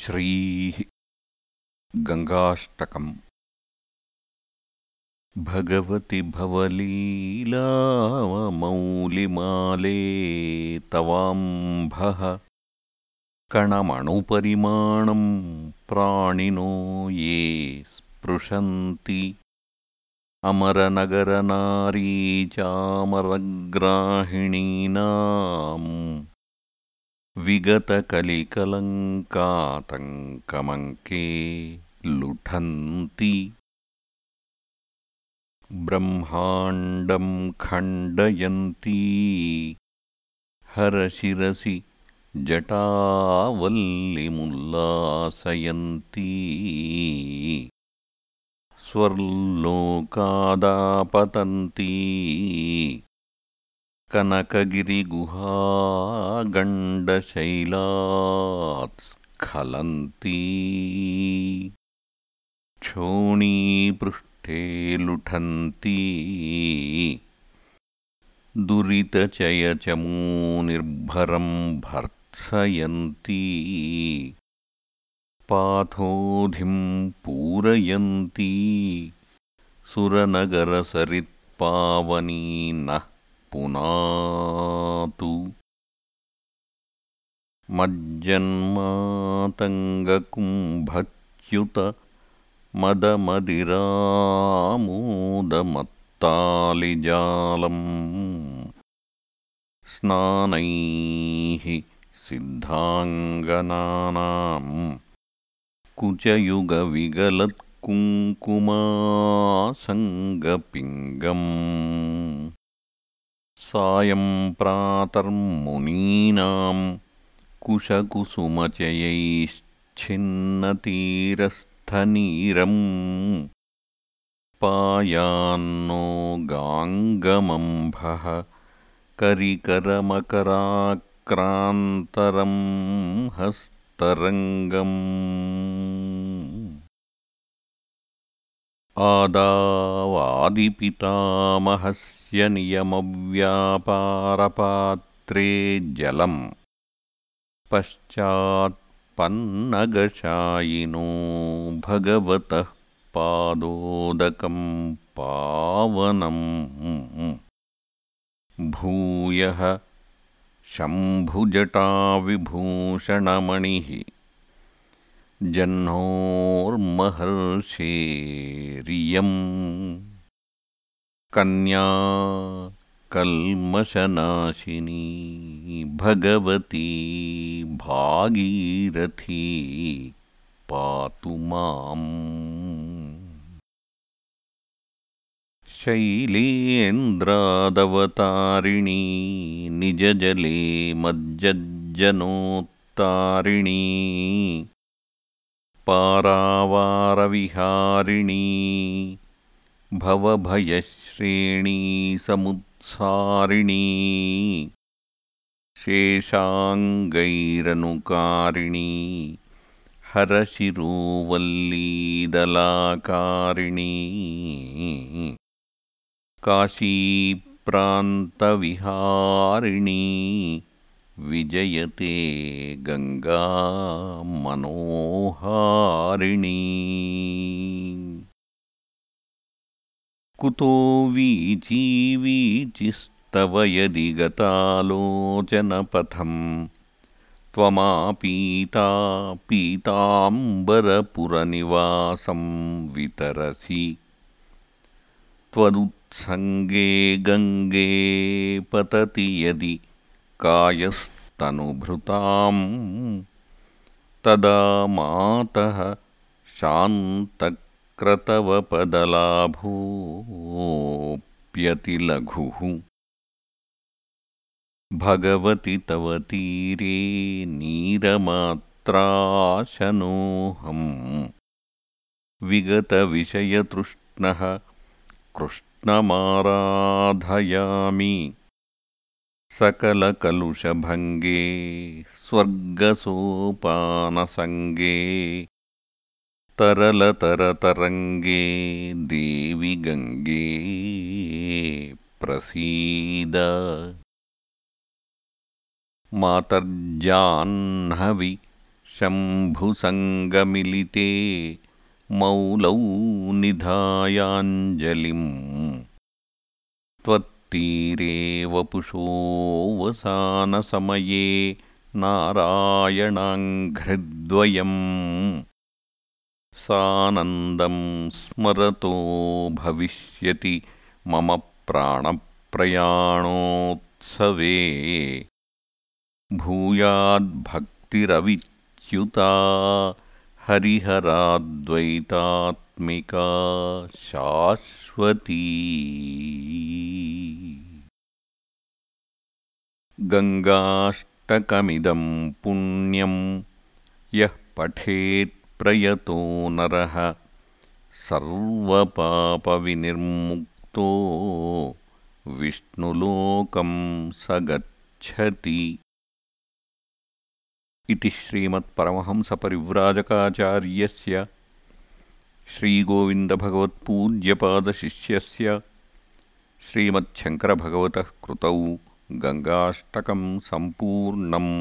श्रीः गङ्गाष्टकम् भगवति भवलीलामौलिमाले तवाम्भः। कणमणुपरिमाणं प्राणिनो ये स्पृशन्ति। अमरनगरनारीचामरग्राहिणीनाम् विगतकलिकलङ्कातङ्कमङ्के लुठन्ति। ब्रह्माण्डं खण्डयन्ती। हरशिरसि जटावल्लिमुल्लासयन्ती। स्वर्लोकादापतन्ती कनकगिरिगुहागण्डशैलात्स्खलन्ती क्षोणीपृष्ठे लुठन्ती। दुरितचयचमूनिर्भरं भर्त्सयन्ती। पाथोधिं पूरयन्ती। सुरनगरसरित्पावनी नः पुनातु। मज्जन्मातङ्गकुम्भच्युत मदमदिरामोदमत्तालिजालम्। स्नानैः सिद्धाङ्गनानाम्। कुचयुगविगलत्कुङ्कुमासङ्गपिङ्गम् सायं प्रातर्मुनीनां कुशकुसुमचयैश्छिन्नतीरस्थनीरम् पायान्नो गाङ्गमम्भः करिकरमकराक्रान्तरं हस्तरङ्गम् आदावादिपितामहस्य नियमव्यापारपात्रे जलम्। पश्चात्पन्नगशायिनो भगवतः पादोदकं पावनम्। भूयः शम्भुजटाविभूषणमणिः जह्नोर्महर्षेरियम् कन्या कल्मषनाशिनी भगवती भागीरथी पातु माम्। शैलेन्द्रादवतारिणी निजजले मज्जज्जनोत्तारिणी पारावारविहारिणी भवभयश्रेणी समुत्सारिणी। शेषाङ्गैरनुकारिणी। हरशिरोवल्लीदलाकारिणी। काशीप्रान्तविहारिणी। विजयते गङ्गा मनोहारिणी कुतो वीचीवीचिस्तव यदि गतालोचनपथम्। त्वमापीता पीताम्बरपुरनिवासं वितरसि। त्वदुत्सङ्गे गङ्गे पतति यदि कायस्तनुभृताम्। तदा मातः शान्तक्रतवपदलाभोऽप्यतिलघुः भगवति तव तीरे नीरमात्राशनोऽहम्। विगतविषयतृष्णः कृष्णमाराधयामि। सकलकलुषभङ्गे स्वर्गसोपानसङ्गे तरलतरतरङ्गे देवि गङ्गे प्रसीद। मातर्जाह्नवि शम्भुसङ्गमिलिते मौलौ निधायाञ्जलिम्। त्वत्तीरे वपुषोऽवसानसमये नारायणाङ्घ्रिद्वयम् सानन्दं स्मरतो भविष्यति मम प्राणप्रयाणोत्सवे। भूयाद्भक्तिरविच्युता हरिहराद्वैतात्मिका शाश्वती। गङ्गाष्टकमिदं पुण्यं यः पठेत्प्रयतो नरः। सर्वपापविनिर्मुक्तो विष्णुलोकं स गच्छति इति श्रीमत्परमहंसपरिव्राजकाचार्यस्य श्रीगोविन्दभगवत्पूज्यपादशिष्यस्य श्रीमच्छङ्करभगवतः कृतौ गङ्गाष्टकं सम्पूर्णम्